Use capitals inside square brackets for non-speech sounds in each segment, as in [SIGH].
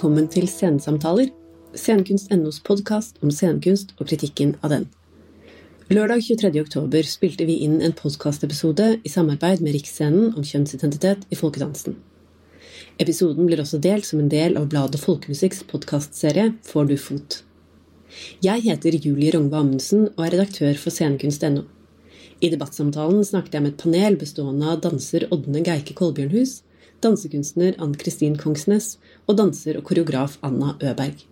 Velkommen til Scenesamtaler, Scenekunst.nos podkast om scenekunst og kritikken av den. Lørdag 23. oktober spilte vi inn en podkastepisode i samarbeid med Riksscenen om kjønnsidentitet i folkedansen. Episoden blir også delt som en del av bladet Folkemusikks podkastserie Får du fot. Jeg heter Julie Rongve Amundsen og er redaktør for scenekunst.no. I debattsamtalen snakket jeg med et panel bestående av danser Ådne Geike Kolbjørnhus, dansekunstner Ann-Kristin Kongsnes og danser og koreograf Anna Øberg.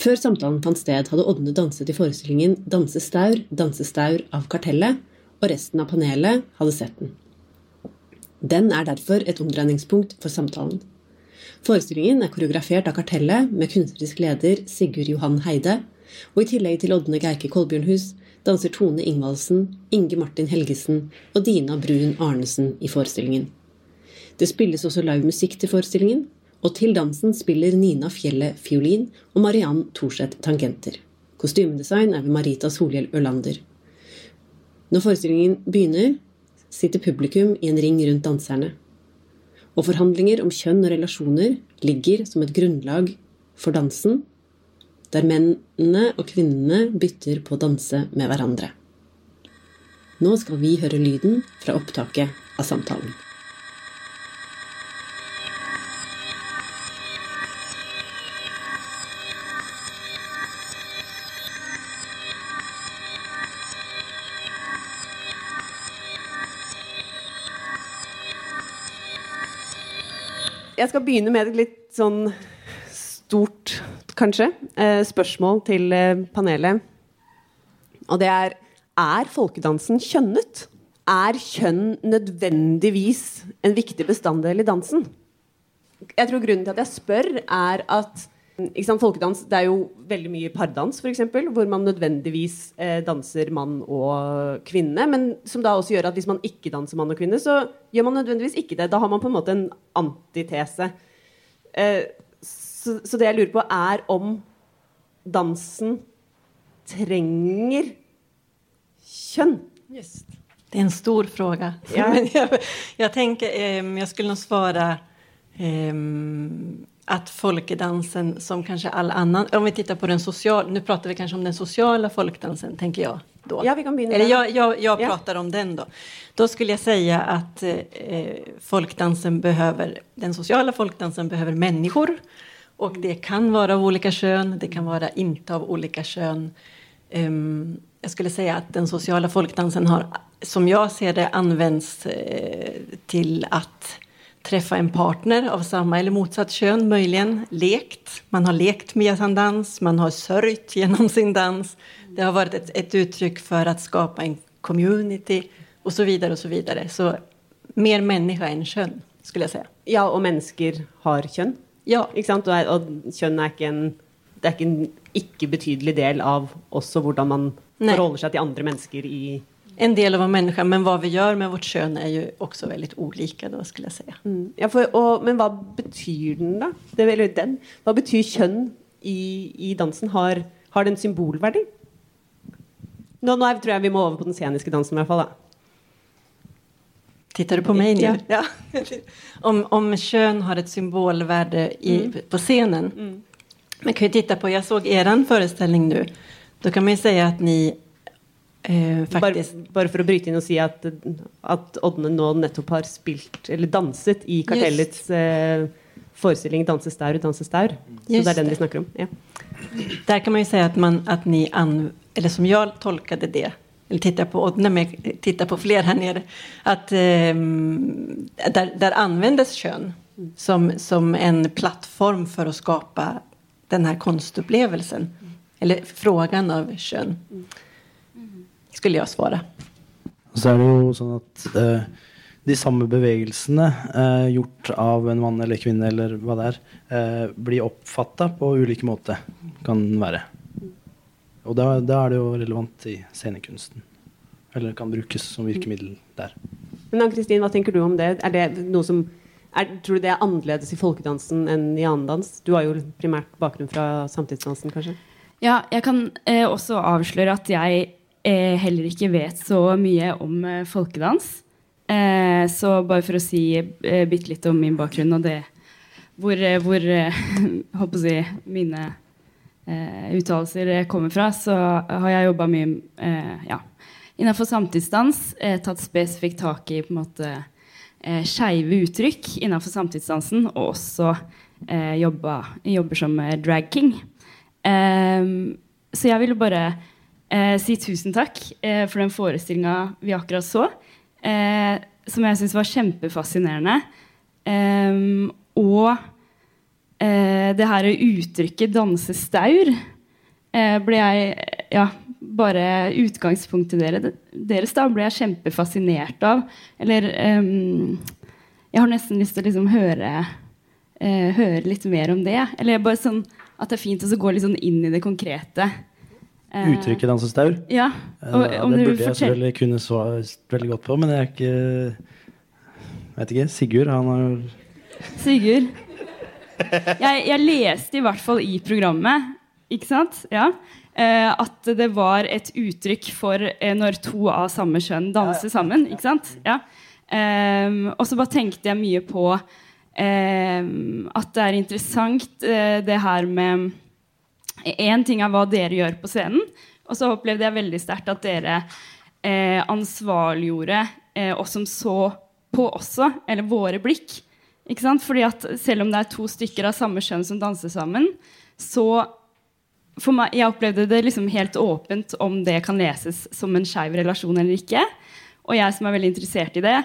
Før samtalen fant sted, hadde Ådne danset i forestillingen Danse staur, danse staur av Kartellet, og resten av panelet hadde sett den. Den er derfor et omdreiningspunkt for samtalen. Forestillingen er koreografert av Kartellet med kunstnerisk leder Sigurd Johan Heide, og i tillegg til Ådne Geike Kolbjørnhus danser Tone Ingvaldsen, Inge Martin Helgesen og Dina Brun Arnesen i forestillingen. Det spilles også live musikk til forestillingen, og til dansen spiller Nina Fjellet fiolin og Mariann Thorseth tangenter. Kostymedesign er ved Marita Solhjell Ørlander. Når forestillingen begynner, sitter publikum i en ring rundt danserne. Og forhandlinger om kjønn og relasjoner ligger som et grunnlag for dansen, der mennene og kvinnene bytter på å danse med hverandre. Nå skal vi høre lyden fra opptaket av samtalen. Jeg skal begynne med et litt sånn stort, kanskje, eh, spørsmål til eh, panelet. Og det er Er folkedansen kjønnet? Er kjønn nødvendigvis en viktig bestanddel i dansen? Jeg tror Grunnen til at jeg spør, er at folkedans det er jo veldig mye pardans, f.eks., hvor man nødvendigvis eh, danser mann og kvinne. Men som da også gjør at hvis man ikke danser mann og kvinne, så gjør man nødvendigvis ikke det. Da har man på en måte en antitese. Eh, så, så, det jeg lurer på, er om dansen trenger kjønn. Just. Det er en stor fråga. Ja. [LAUGHS] Jeg, jeg tenker eh, Jeg skulle nå svare eh, at folkedansen som kanskje all annen Om vi tittar på den sociala, nu pratar vi kanskje om den sociala folkdansen, tenker jeg. Då. Ja, vi kan begynne Eller jag, jag, jag Ja. pratar om den då. Då skulle jag säga att eh, folkdansen behöver, den sociala folkdansen behöver människor. Och det kan vara av olika kön, det kan vara inte av olika kön. Um, jag skulle säga att den sociala folkdansen har, som jag ser det, använts eh, till att träffa en partner av samma eller motsatt kön, möjligen lekt. Man har lekt med sin dans, man har sörjt genom sin dans. Det har varit ett, ett uttryck för att skapa en community och så vidare och så vidare. Så mer människa än kön, skulle jag säga. Ja, og mennesker har kjønn. Ja, Exakt, och, och kön är ikke en det är ikke en icke betydelig del av også hvordan man Nei. forholder seg til andre mennesker i en del av en människa, men vad vi gör med vårt kön är ju också väldigt olika då, skulle jag säga. ja, for, og, Men hva betyr den, da? Det, eller den. Hva betyr kjønn i, i dansen? Har, har en symbolverdi? Nå, nå er, tror jeg vi må over på den sceniske dansen, i hvert fall. da. Tittar du på mig nu? Ja. Ja. om, om kön har ett symbolvärde i, på scenen. Man kan ju titta på, jag såg eran föreställning nu. Då kan man ju säga att ni eh, Bare, bare for å bryte inn og si at, at Ådne nå nettopp har spilt, eller danset, i Kartellets eh, forestilling 'Danse staur, danse staur'. Så Just det er den vi snakker om. Ja. Der kan man jo si at, man, at ni, an, eller som jeg tolkade det, eller titta på Odne, men titta på fler her nere, at eh, der, der anvendes kjønn som, som en plattform for å skapa den kunstopplevelsen. Eller frågan av kön. Skulle jag svara. Så er det jo sånn at eh, de samme bevegelsene eh, gjort av en mann eller kvinne eller hva det er, eh, blir oppfatta på ulike måter, kan være. Og da, da er det jo relevant i scenekunsten. Eller kan brukes som virkemiddel der. Men Ann-Kristin, hva tenker du om det? Er det noe som er, tror du det er annerledes i folkedansen enn i annen dans? Du har jo primært bakgrunn fra samtidsdansen, kanskje? Ja, jeg kan eh, også avsløre at jeg heller ikke vet så mye om eh, folkedans. Eh, så bare for å si eh, bitte litt om min bakgrunn og det hvor, eh, hvor eh, [LAUGHS] håper si, mine eh, uttalelser kommer fra, så har jeg jobba mye eh, ja, innenfor samtidsdans. Eh, tatt spesifikt tak i på en måte eh, skeive uttrykk innenfor samtidsdansen, og også eh, jobba, jobber som drag king. så jeg ville bare si tusen takk for den forestillinga vi akkurat så, som jeg syns var kjempefascinerende. Um, og uh, det her uttrykket 'danse staur' uh, ble jeg ja, bare utgangspunktet deres, da ble jeg kjempefascinert av. Eller Jeg har nesten lyst til å liksom høre, høre litt mer om det. Eller bare sånn at det er fint å gå litt sånn inn i det konkrete. Uttrykket 'dansestaur'? Ja, og, det burde jeg selvfølgelig kunne svart veldig godt på, men jeg er ikke Vet ikke. Sigurd, han har Sigurd. Jeg, jeg, leste i hvert fall i programmet, ikke sant, ja, eh, at det var et uttrykk for eh, når to av samme kjønn danser sammen. ikke sant? Ja. Um, og så bare tenkte jeg mye på um, at det er interessant uh, det her med Én ting er hva dere gjør på scenen, og så opplevde jeg veldig sterkt at dere eh, ansvarliggjorde eh, oss som så på også, eller våre blikk. Ikke sant? Fordi at Selv om det er to stykker av samme kjønn som danser sammen, så for meg, Jeg opplevde det liksom helt åpent om det kan leses som en skeiv relasjon eller ikke. Og jeg som er veldig interessert i det,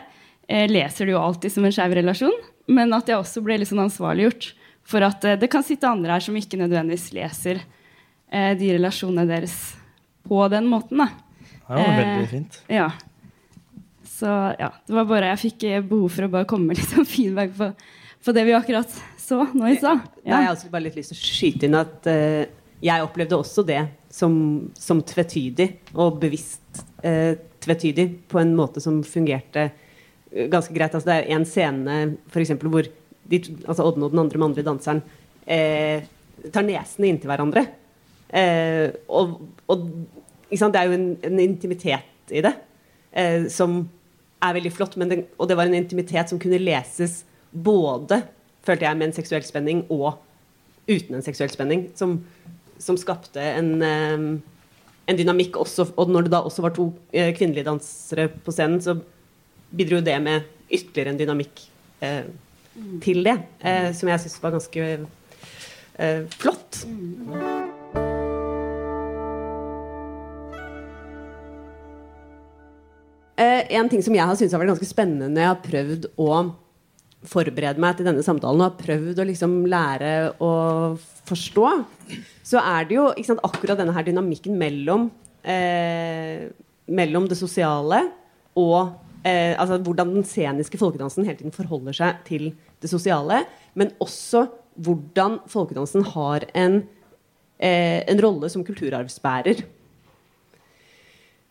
eh, leser det jo alltid som en skeiv relasjon. Men at jeg også ble litt sånn ansvarliggjort for at eh, det kan sitte andre her som ikke nødvendigvis leser eh, de relasjonene deres på den måten. Da. Ja, det var veldig fint. Ja. Så ja, det var bare Jeg fikk behov for å bare komme med litt sånn feedback på, på, det vi akkurat så nå i stad. Ja. Jeg har også bare litt lyst til å skyte inn at uh, jeg opplevde også det som, som tvetydig, og bevisst uh, tvetydig, på en måte som fungerte uh, ganske greit. Altså, det er en scene for eksempel, hvor de, altså Odne og den andre mannlige danseren tar nesene inntil hverandre. og, og det er jo en, en intimitet i det som er veldig flott, det, og det var en intimitet som kunne leses både følte jeg, med en seksuell spenning og uten en seksuell spenning. Som, som skapte en, eh, en, dynamikk også. Og når det da også var to uh, kvinnelige dansere på scenen, så bidro det med ytterligere en dynamikk til det. Eh, som jeg syns var ganske flott. Mm. Eh, en ting som jeg har syntes har vært ganske spennende når jeg har prøvd å forberede meg til denne samtalen og har prøvd å liksom lære å forstå, så er det jo sant, akkurat denne her dynamikken mellom, eh, mellom det sosiale og eh, altså hvordan den sceniske folkedansen hele tiden forholder seg til det sosiale, men også hvordan folkedansen har en, eh, en rolle som kulturarvsbærer.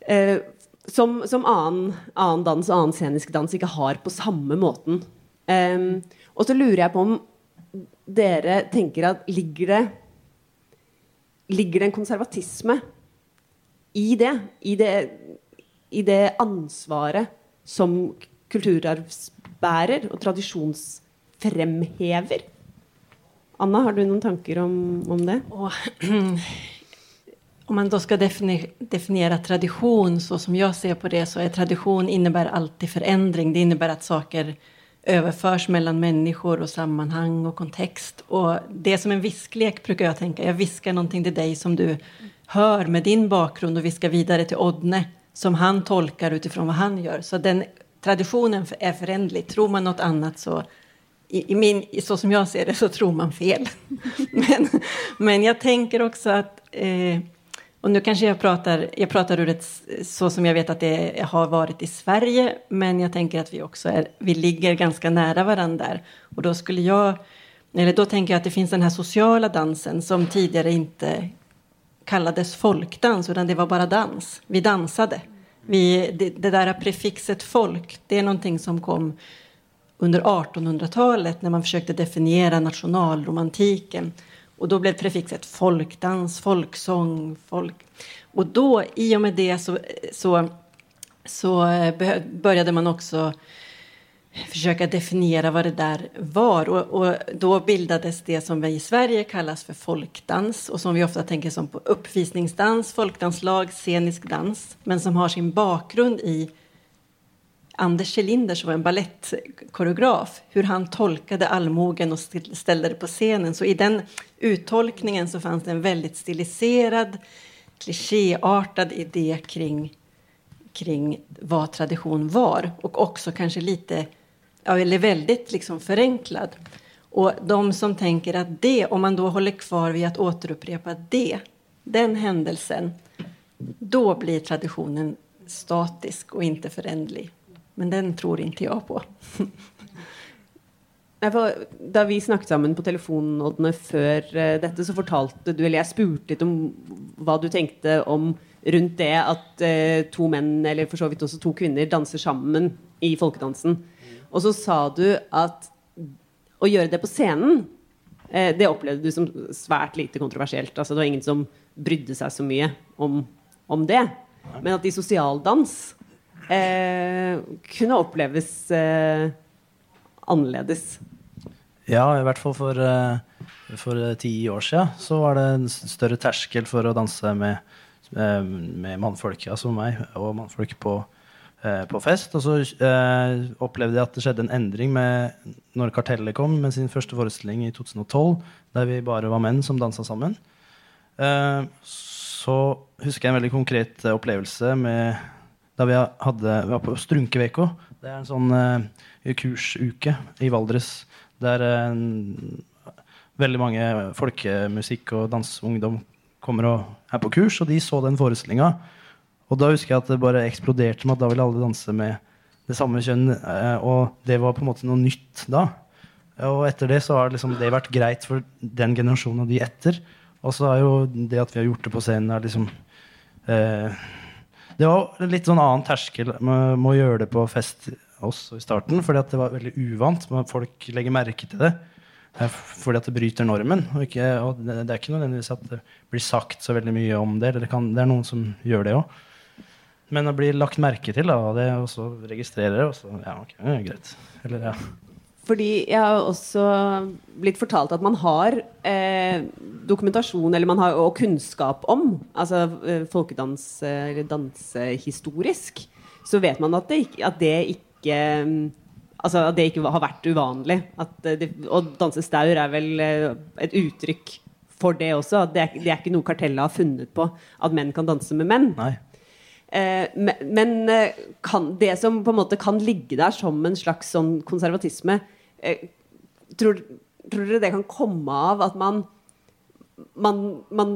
Eh, som, som annen, annen, dans og annen scenisk dans ikke har på samme måten. Og så lurer jeg på om dere tenker at ligger det Ligger det en konservatisme i det? I det, i det ansvaret som kulturarvsbærer og tradisjonsfremhever? Anna, har du noen tanker om, om det? Oh, [CLEARS THROAT] Om man då ska definiere tradisjon så som jeg ser på det så er tradisjon innebærer alltid forandring. Det innebærer at saker overføres mellom mennesker og sammenheng og kontekst. Og det er som en visklek bruker jeg tenke. Jeg hvisker noe til deg som du hører med din bakgrunn, og hvisker videre til Odne som han tolkar utifrån vad han gör. Så den traditionen är föränderlig. Tror man något annat så i, i min, så som jag ser det så tror man fel. [LAUGHS] men, men jag tänker också att eh, och nu kanske jag pratar, jag pratar ur så som jag vet att det har varit i Sverige, men jag tänker att vi också är, vi ligger ganska nära varandra där. Och då skulle jag, eller då tänker jag att det finns den här sociala dansen som tidigare inte kallades folkdans, utan det var bara dans. Vi dansade. Vi, det, det där prefixet folk, det är någonting som kom under 1800-talet när man försökte definiera nationalromantiken. Och då blev prefixet folkdans, folksång, folk. Och då, i och med det så, så, så började man också försöka definiera vad det där var. Och, och, då bildades det som vi i Sverige kallas för folkdans och som vi ofta tänker som på uppvisningsdans, folkdanslag, scenisk dans, men som har sin bakgrund i Anders Kjellinder som var en ballettkoreograf, hur han tolkade allmogen och ställde det på scenen. Så i den uttolkningen så fanns det en väldigt stiliserad, klichéartad idé kring, kring vad tradition var. Och också kanske lite, eller väldigt liksom förenklad. Och de som tänker att det, om man då håller kvar vid att återupprepa det, den händelsen, då blir traditionen statisk och inte förändlig. Men den tror ikke jeg på. [LAUGHS] da vi snakket sammen på telefonen før uh, dette, så fortalte du, eller jeg spurte litt om hva du tenkte om rundt det at uh, to menn, eller for så vidt også to kvinner, danser sammen i folkedansen. Og så sa du at å gjøre det på scenen, uh, det opplevde du som svært lite kontroversielt. Altså, det var ingen som brydde seg så mye om, om det. Men at i sosialdans eh, kunne oppleves eh, annerledes. Ja, i hvert fall for, eh, for eh, ti år siden så var det en større terskel for å danse med, eh, med mannfolk, altså meg, og mannfolk på, på fest. Og så eh, opplevde jeg at det skjedde en endring med når Kartellet kom med sin første forestilling i 2012, der vi bare var menn som dansa sammen. Eh, så husker jeg en veldig konkret opplevelse med da vi, hadde, vi var på Strunkeveka. Det er en sånn uh, kursuke i Valdres der uh, veldig mange folkemusikk- og danseungdom kommer og er på kurs, og de så den forestillinga. Og da husker jeg at det bare eksploderte med at da ville alle danse med det samme kjønn. Uh, og det var på en måte noe nytt da. Og etter det så har liksom det vært greit for den generasjonen og de etter. Og så er jo det at vi har gjort det på scenen, er liksom eh, det var litt sånn annen terskel med, med å gjøre det på fest også i starten, fordi at det var veldig uvant. Folk legger merke til det eh, fordi at det bryter normen. Og, ikke, og det, det, er ikke nødvendigvis at det blir sagt så veldig mye om det. Det, kan, det er noen som gjør det òg. Men å bli lagt merke til, da, det og så registrerer det, og så Ja, ok, greit. Eller, ja. Fordi jeg har også blitt fortalt at man har eh, dokumentasjon eller man har, og kunnskap om altså eh, folkedans eller dansehistorisk, så vet man at det, at det ikke Altså at det ikke har vært uvanlig. Det, og danse staur er vel eh, et uttrykk for det også. Det er, det er ikke noe kartellet har funnet på, at menn kan danse med menn. Nei. Eh, men kan, det som på en måte kan ligge der som en slags sånn konservatisme, Eh, tror, tror, dere det kan komme av at man, man, man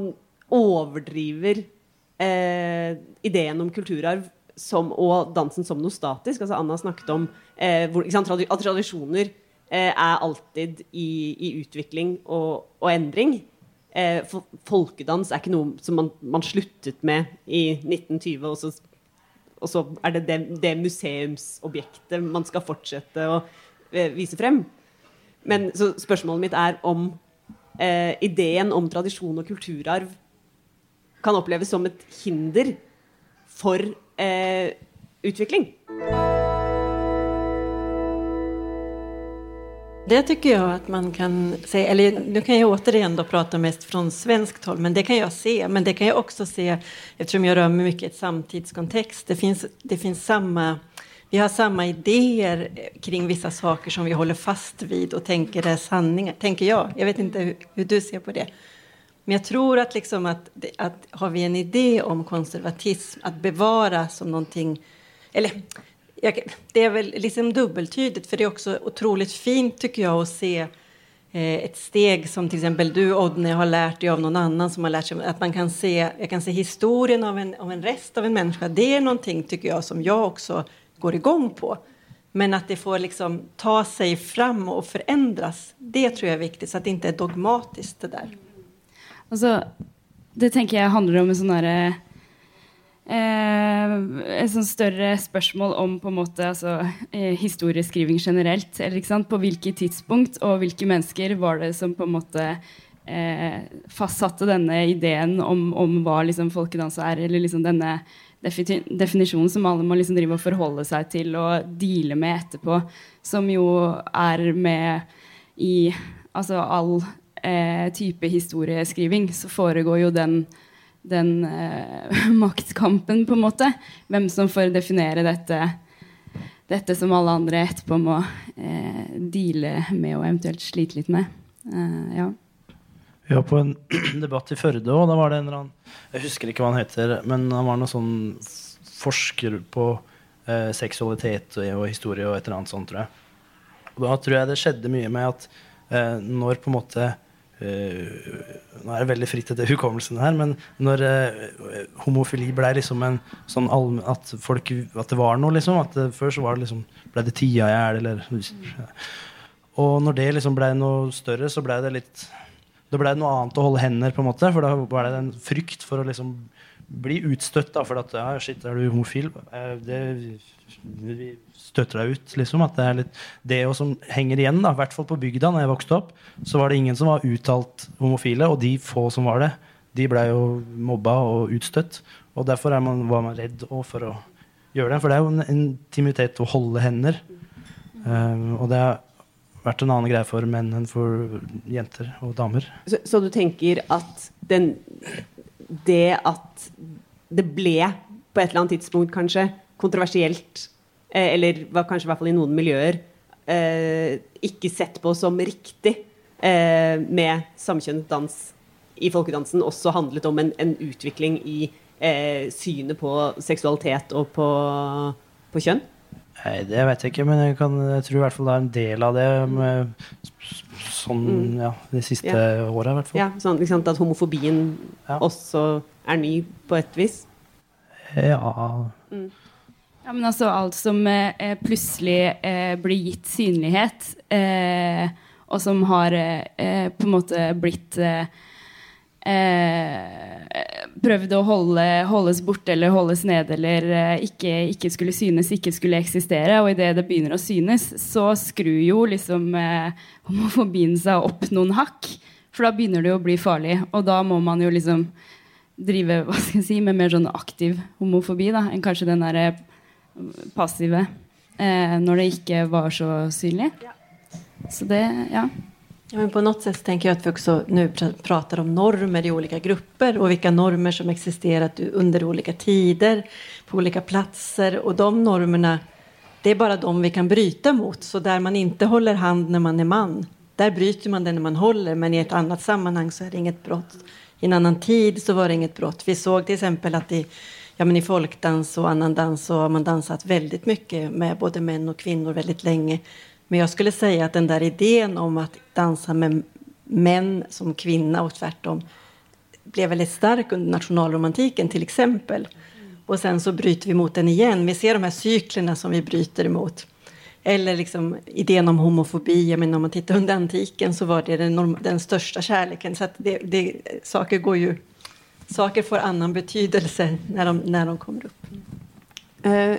overdriver eh, ideen om kulturarv som, og dansen som noe statisk? Altså Anna snakket om eh, hvor, sant, at tradisjoner eh, er alltid i, i utvikling og, og endring. Eh, folkedans er ikke noe som man, man sluttet med i 1920, og så, og så er det, det det museumsobjektet man skal fortsette å Eh, vise frem. Men så spørsmålet mitt er om eh, ideen om tradisjon og kulturarv kan oppleves som et hinder for eh, utvikling. Det tycker jag att man kan säga, eller nu kan jag återigen då prata mest från svenskt håll, men det kan jag se. Men det kan jag också se, eftersom jag rör mig mycket i ett samtidskontext, det finns, det finns samma vi har samma idéer kring vissa saker som vi håller fast vid och tänker är sanningar, tänker jag. Jag vet inte hur, hur du ser på det. Men jag tror att, liksom att, att har vi en idé om konservatism, att bevara som någonting... Eller, det är väl liksom dubbeltydigt, för det är också otroligt fint tycker jag att se eh, ett steg som till exempel du, Odne, har lärt dig av någon annan som har lärt sig. Att man kan se, jag kan se historien av en, av en rest av en människa. Det är någonting, tycker jag, som jag också går igång på. Men att det får liksom ta sig fram och förändras, det tror jag är viktigt. Så att det inte är dogmatiskt det där. Altså, det tenker jeg handler om en sånn derre eh, Et sånn større spørsmål om på en måte altså, eh, historieskriving generelt. Eller, ikke sant? På hvilket tidspunkt og hvilke mennesker var det som på en måte eh, fastsatte denne ideen om, om hva liksom, folkedans er, eller liksom denne definisjonen definisjon som alle må liksom drive og forholde seg til og deale med etterpå, som jo er med i altså all eh, type historieskriving, så foregår jo den, den eh, [LAUGHS] maktkampen, på en måte. Hvem som får definere dette, dette som alle andre etterpå må eh, deale med og eventuelt slite litt med. Eh, ja. Vi var på en [CLEARS THROAT] debatt i Førde og Da var det en eller annen Jeg husker ikke hva han heter, men han var noen sånn forsker på eh, seksualitet og, og, historie og et eller annet sånt, tror jeg. Og da tror jeg det skjedde mye med at eh, når på en måte Nå er det veldig fritt etter hukommelsen her, men når eh, homofili ble liksom en sånn allmenn at, folk, at det var noe, liksom at det, Før så var det liksom Ble det tia i hjel, eller Og når det liksom blei noe større, så blei det litt det noe annet å holde hender, på en måte, for da var det en frykt for å liksom bli utstøtt. da, For at ja, shit, er du homofil? Eh, det vi støtter deg ut, liksom. At det er litt det som henger igjen, da, i hvert fall på bygda når jeg vokste opp, så var det ingen som var uttalt homofile, og de få som var det, de blei jo mobba og utstøtt. Og derfor man, var man redd for å gjøre det. For det er jo en intimitet å holde hender. Um, og det er vært en annen greie for menn enn for jenter og damer. Så, så du tenker at den, det at det ble på et eller annet tidspunkt kanskje kontroversielt, eh, eller kanskje i hvert fall i noen miljøer, eh, ikke sett på som riktig eh, med samkjønnet dans i folkedansen, også handlet om en, en utvikling i eh, synet på seksualitet og på, på kjønn? Nei, Det vet jeg ikke, men jeg, kan, jeg, tror i hvert fall det er en del av det med, sånn, mm. ja, de siste ja. åra. Ja, sånn, liksom, at homofobien ja. også er ny på et vis? Ja. Mm. Ja, men altså alt som eh, plutselig eh, blir gitt synlighet, eh, og som har eh, på en måte blitt eh, eh, prøvd å holde, holdes borte eller holdes nede eller eh, ikke, ikke, skulle synes, ikke skulle eksistere. Og idet det begynner å synes, så skrur jo liksom eh, homofobien seg opp noen hakk. For da begynner det å bli farlig. Og da må man jo liksom drive hva skal jeg si, med mer sånn aktiv homofobi da, enn kanskje den derre passive. Eh, når det ikke var så synlig. Så det, ja. Ja, men på något sätt tänker jag att vi också nu pratar om normer i olika grupper och vilka normer som existerat under olika tider på olika platser. Och de normerna, det är bara de vi kan bryta mot. Så där man inte håller hand när man är man, där bryter man det när man håller. Men i ett annat sammanhang så är det inget brott. I en annan tid så var det inget brott. Vi såg till exempel att i, ja, men i folkdans och annan dans så har man dansat väldigt mycket med både män och kvinnor väldigt länge. Men jag skulle säga att den där idén om att dansa med män som kvinna och tvärtom blev väldigt stark under nationalromantiken till exempel. Och sen så bryter vi mot den igen. Vi ser de här cyklerna som vi bryter emot. Eller liksom idén om homofobi. Jag menar, om man tittar under antiken så var det den, den största kärleken. Så det, det, saker går ju... Saker får annan betydelse när de, när de kommer upp. Uh,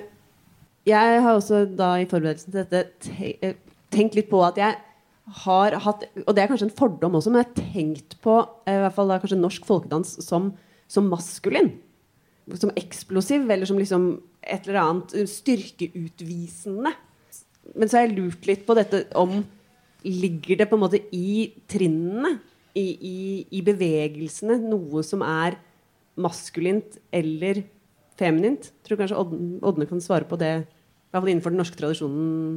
jeg har også da i forberedelsen til dette eh, tenkt litt på at jeg har hatt Og det er kanskje en fordom også, men jeg har tenkt på eh, i hvert fall da kanskje norsk folkedans som, som maskulin. Som eksplosiv, eller som liksom et eller annet styrkeutvisende. Men så har jeg lurt litt på dette om Ligger det på en måte i trinnene, i, i, i bevegelsene, noe som er maskulint eller feminint? Tror kanskje Ådne kan svare på det i hvert fall innenfor den norske tradisjonen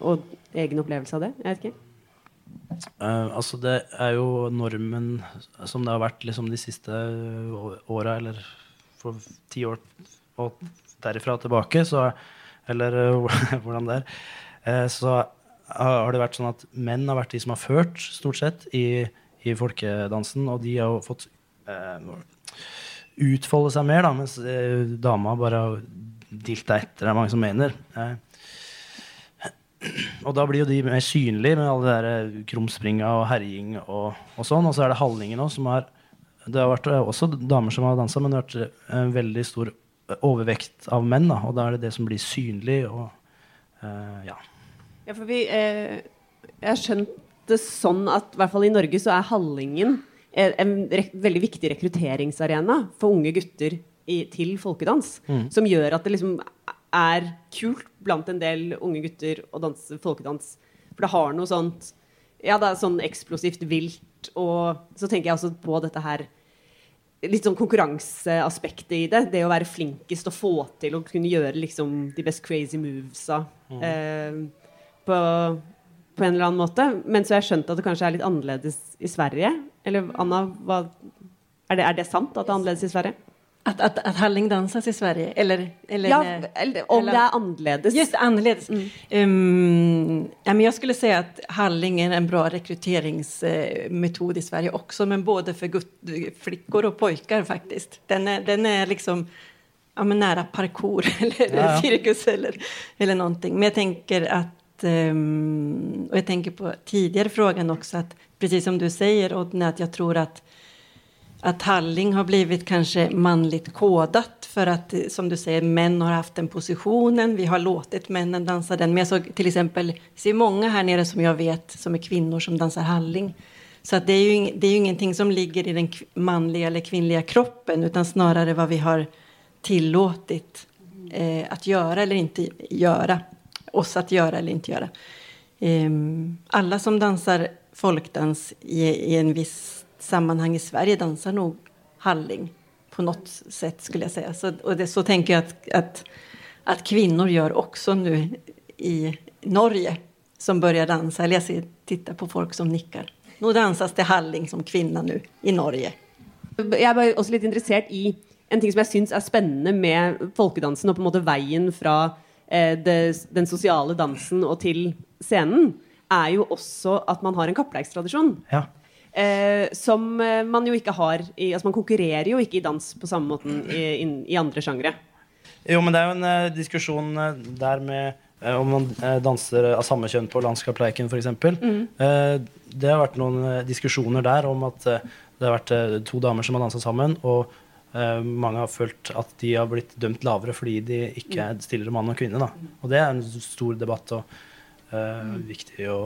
og egen opplevelse av det? Jeg vet ikke. Uh, altså det er jo normen som det har vært liksom de siste åra, eller for ti år og derifra tilbake, så Eller uh, [LAUGHS] hvordan det er. Uh, så har det vært sånn at menn har vært de som har ført, stort sett, i, i folkedansen, og de har jo fått utfolde seg mer, da, mens dama bare har dilta etter, det er mange som mener. Eh, og da blir jo de mer synlige med alle de eh, krumspringa og herjing og, og, sånn. Og så er det Hallingen òg, som har Det har vært eh, også damer som har dansa, men det har vært en veldig stor overvekt av menn. Da, og da er det det som blir synlig. Og, eh, ja. ja, for vi eh, Jeg har skjønt det sånn at i hvert fall i Norge så er Hallingen en, en veldig viktig rekrutteringsarena for unge gutter i, til folkedans. Som gjør at det liksom er kult blant en del unge gutter å danse folkedans. For det har noe sånt Ja, det er sånn eksplosivt vilt, og så tenker jeg også på dette her litt sånn konkurranseaspektet i det. Det å være flinkest og få til å kunne gjøre liksom de best crazy movesa eh, på, på en eller annen måte. Men så har jeg skjønt at det kanskje er litt annerledes i Sverige. Eller Anna, hva, er, det, er det sant at det er annerledes i Sverige? At, at, at Halling danses i Sverige? Eller, eller Ja, eller, om eller- det er annerledes. Just annerledes. Mm. Um, ja, men jeg skulle si at Halling er en bra rekrutteringsmetod i Sverige også, men både for gut- og och faktisk. faktiskt. Den er, den er liksom ja, men nära parkour [LAUGHS] eller Ja, ja. cirkus eller, eller någonting. Men jeg tenker att, ehm, och jag tänker på tidigare frågan också, att precis som du säger Odne, att jag tror att att Halling har blivit kanske manligt kodat för att, eh, som du säger, män har haft den positionen. Vi har låtit männen dansa den. Men jag såg till exempel, ser många här nere som jag vet som är kvinnor som dansar Halling. Så att det är ju, det är ju ingenting som ligger i den manliga eller kvinnliga kroppen utan snarare vad vi har tillåtit eh, att göra eller inte göra. Oss att göra eller inte göra. Um, alla som dansar folkdans i, i en viss sammanhang i Sverige dansar nog halling på något sätt skulle jag säga. Så, och det, så tänker jag att, att, att kvinnor gör också nu i Norge som börjar dansa. Eller jag ser, tittar på folk som nickar. Nu dansas det halling som kvinna nu i Norge. Jeg er også litt interessert i en ting som jeg syns er spennende med folkedansen, og på en måte veien fra eh, det, den sosiale dansen og til scenen, er jo også at man har en kappleikstradisjon. Ja. Eh, som eh, man jo ikke har i Altså man konkurrerer jo ikke i dans på samme måten i, in, i andre sjangre. Jo, men det er jo en eh, diskusjon eh, der med eh, om man danser av samme kjønn på landskapsleiken, f.eks. Mm. Eh, det har vært noen diskusjoner der om at det har vært to damer som har dansa sammen, og mange har følt at de har blitt dømt lavere fordi de ikke Mm. er stillere mann og kvinne. Da. Og det er en stor debatt og uh, viktig å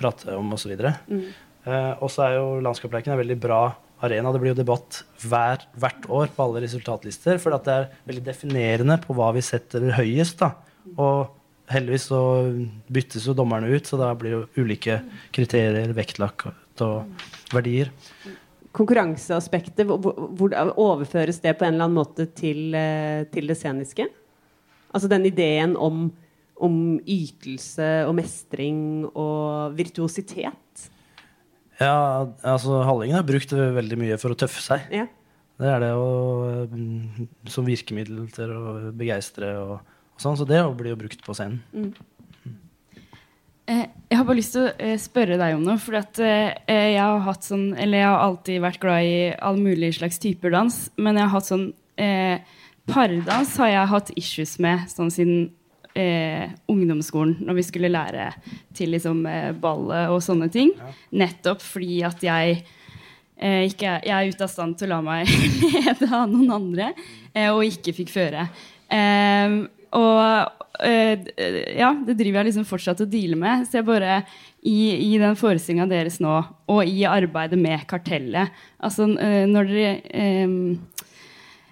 prate om osv. Mm. Uh, og så er jo landskapsleiken en veldig bra arena. Det blir jo debatt hver, hvert år på alle resultatlister, for det er veldig definerende på hva vi setter høyest. da. Og heldigvis så byttes jo dommerne ut, så da blir det jo ulike kriterier vektlagt og verdier. Konkurranseaspektet, overføres det på en eller annen måte til, eh, til det sceniske? Altså den ideen om, om ytelse og mestring og virtuositet? Ja, altså Hallingen har brukt veldig mye for å tøffe seg. Ja. Det er det å, mm, som virkemiddel til å begeistre og, og sånn, så det blir jo brukt på scenen. Eh, jeg har bare lyst til å eh, spørre deg om noe. For at, eh, jeg har sånn Eller jeg har alltid vært glad i all mulig slags typer dans. Men jeg har hatt sånn eh, Pardans har jeg hatt issues med sånn siden eh, ungdomsskolen. Når vi skulle lære til liksom eh, ballet og sånne ting. Nettopp fordi at jeg eh, ikke jeg er ute av stand til å la meg [LAUGHS] lede av noen andre, eh, og ikke fikk føre. Eh, og eh, ja, det driver jeg liksom fortsatt og dealer med. Så jeg bare i, i den forestillinga deres nå, og i arbeidet med kartellet Altså eh, når dere eh,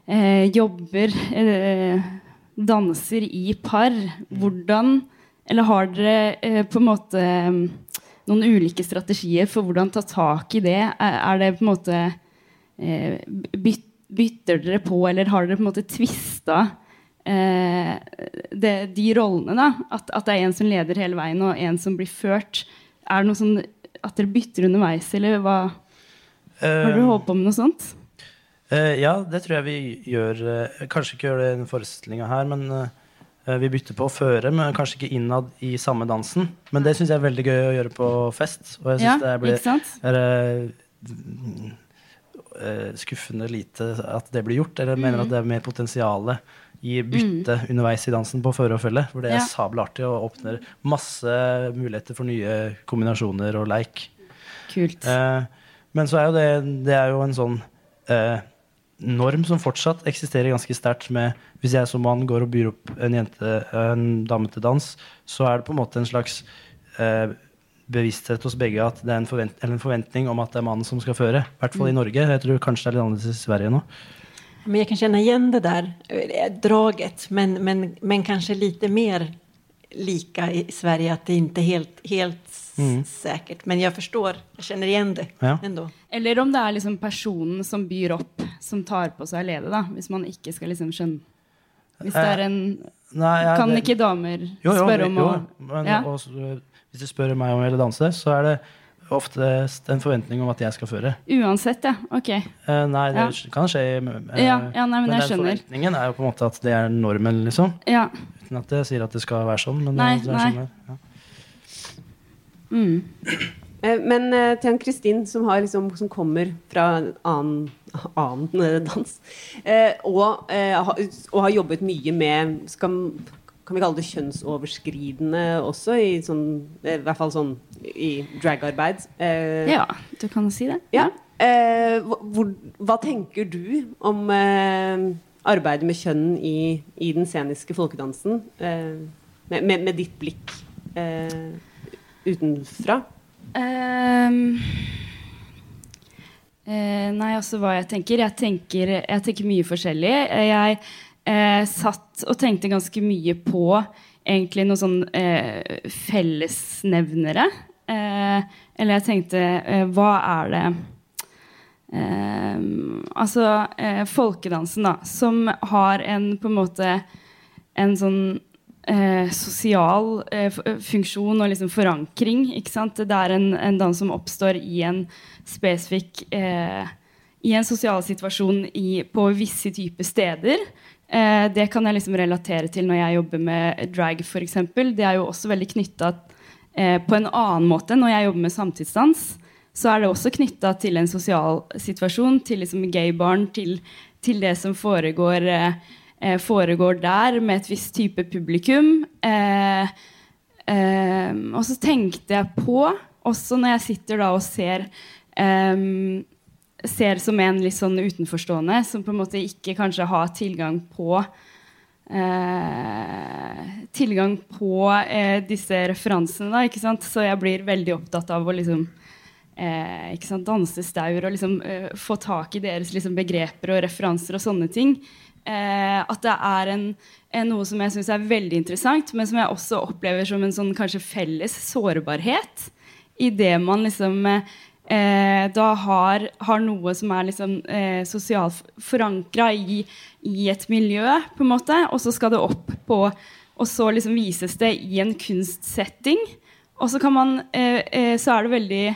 eh, jobber eh, Danser i par, hvordan Eller har dere eh, på en måte eh, noen ulike strategier for hvordan ta tak i det? Er, er det på en måte eh, byt, Bytter dere på, eller har dere på en måte tvista eh, det, de rollene? da? At, at det er en som leder hele veien, og en som blir ført. Er det noe sånn at dere bytter underveis, eller hva? Har dere holdt på med noe sånt? Uh, ja, det tror jeg vi gjør. Uh, kanskje ikke gjør det i den forestillinga her, men uh, vi bytter på å føre, men kanskje ikke innad i samme dansen. Men det syns jeg er veldig gøy å gjøre på fest. Og jeg Ja, det blir er, skuffende lite at det blir gjort. Eller jeg mener at det er mer potensial i bytte underveis i dansen på føre og følge. For det er Ja. sabla artig og åpner masse muligheter for nye kombinasjoner og leik. Kult. Eh, men så er jo det, det er jo en sånn eh, norm som fortsatt eksisterer ganske sterkt med Hvis jeg som mann går og byr opp en jente, en dame til dans, så er det på en måte en slags eh, bevissthet hos begge at det er en, forvent eller en forventning om at det er mannen som skal føre. I hvert fall i Norge. Jeg tror kanskje det er litt annerledes i Sverige nå. Men jag kan känna igen det där eh, draget, men, men, men kanske lite mer lika i Sverige, att det inte är helt, helt Mm. säkert. Men jag förstår, jag känner igen det Ja. ändå. Eller om det er liksom personen som byr opp, som tar på seg ledet. Hvis man ikke skal liksom skjønne Hvis det er en Nei, ja, Kan det- ikke damer Jo, jo, spørre om jo, å men Ja. hvis du spør meg om jeg vil danse, så er det oftest en forventning om at jeg skal føre. Uansett, ja. Ok. Eh, nei, det Ja. kan skje. eh, Ja, ja, nei, men jeg den skjønner. forventningen er jo på en måte at det er normen, liksom. Ja. Uten at jeg sier at det skal være sånn. Men Nei, det er nei. sånn det. Ja. Mm. Eh, Men eh, til Ann-Kristin, som, har liksom, som kommer fra en annen, annen [LAUGHS] dans, eh, og, har, og har jobbet mye med skal, Kan vi kalle det kjønnsoverskridende også, i, sånn, i hvert fall sånn i dragarbeid? Eh, ja, du kan si det. ja. Eh, hvor, hva tenker du om eh, arbeidet med kjønn i, i den sceniske folkedansen? Eh, med, med, med ditt blikk eh, utenfra? Um, nei, altså hva jeg tenker. Jeg tenker, jeg tenker mye forskjellig. Jeg eh, satt og tenkte ganske mye på egentlig noen sånn eh, fellesnevnere. Eh, eller jeg tenkte eh, Hva er det Ehm, Altså eh, folkedansen, da, som har en på en måte en sånn eh, sosial eh, funksjon og liksom forankring. Ikke sant? Det er en, en dans som oppstår i en spesifikk eh, I en sosial situasjon i, på visse typer steder. Eh, det kan jeg liksom relatere til når jeg jobber med drag, f.eks. Det er jo også veldig knytta eh, på en annen måte når jeg jobber med samtidsdans. Så er det også knytta til en sosial situasjon, til liksom gaybarn, til, til det som foregår eh, eh, foregår der med et visst type publikum. Eh, eh, og så tenkte jeg på, også når jeg sitter da og ser eh, Ser som en litt sånn utenforstående, som på en måte ikke kanskje har tilgang på eh, Tilgang på eh, disse referansene, da, ikke sant? Så jeg blir veldig opptatt av å liksom eh, ikke sant, danse staur og liksom eh, få tak i deres liksom, begreper og referanser og sånne ting. Eh, at det er en, en, noe som jeg syns er veldig interessant, men som jeg også opplever som en sånn kanskje felles sårbarhet. I det man liksom eh, da har, har noe som er liksom eh, sosialt forankra i, i et miljø, på en måte, og så skal det opp på Og så liksom vises det i en kunstsetting. Og så kan man eh, eh, Så er det veldig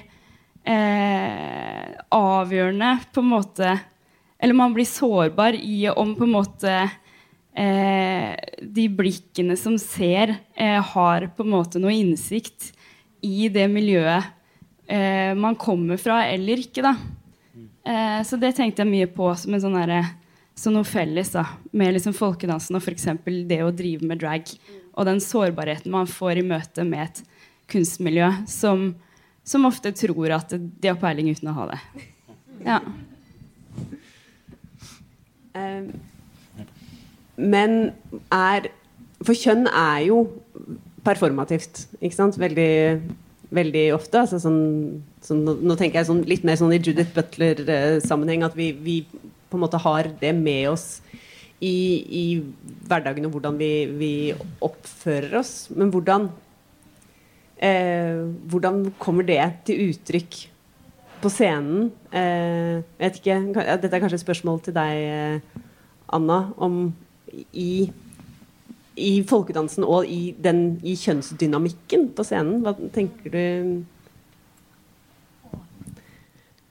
eh, avgjørende på en måte. Eller man blir sårbar i om på en måte eh, de blikkene som ser, eh, har på en måte noe innsikt i det miljøet eh, man kommer fra eller ikke. da. Eh, så det tenkte jeg mye på som en sånn der, som noe felles da, med liksom folkedansen og f.eks. det å drive med drag. Og den sårbarheten man får i møte med et kunstmiljø som, som ofte tror at de har peiling uten å ha det. Ja. Um, men er For kjønn er jo performativt, ikke sant? Veldig, veldig ofte. Altså sånn, sånn, nå, tenker jeg sånn, litt mer sånn i Judith Butler-sammenheng at vi, vi på en måte har det med oss i, i hverdagen og hvordan vi, vi oppfører oss. Men hvordan eh, Hvordan kommer det til uttrykk på scenen? Eh, vet ikke, Dette er kanskje et spørsmål til deg, eh, Anna. Om i, i folkedansen og i, den, i kjønnsdynamikken på scenen. Hva tenker du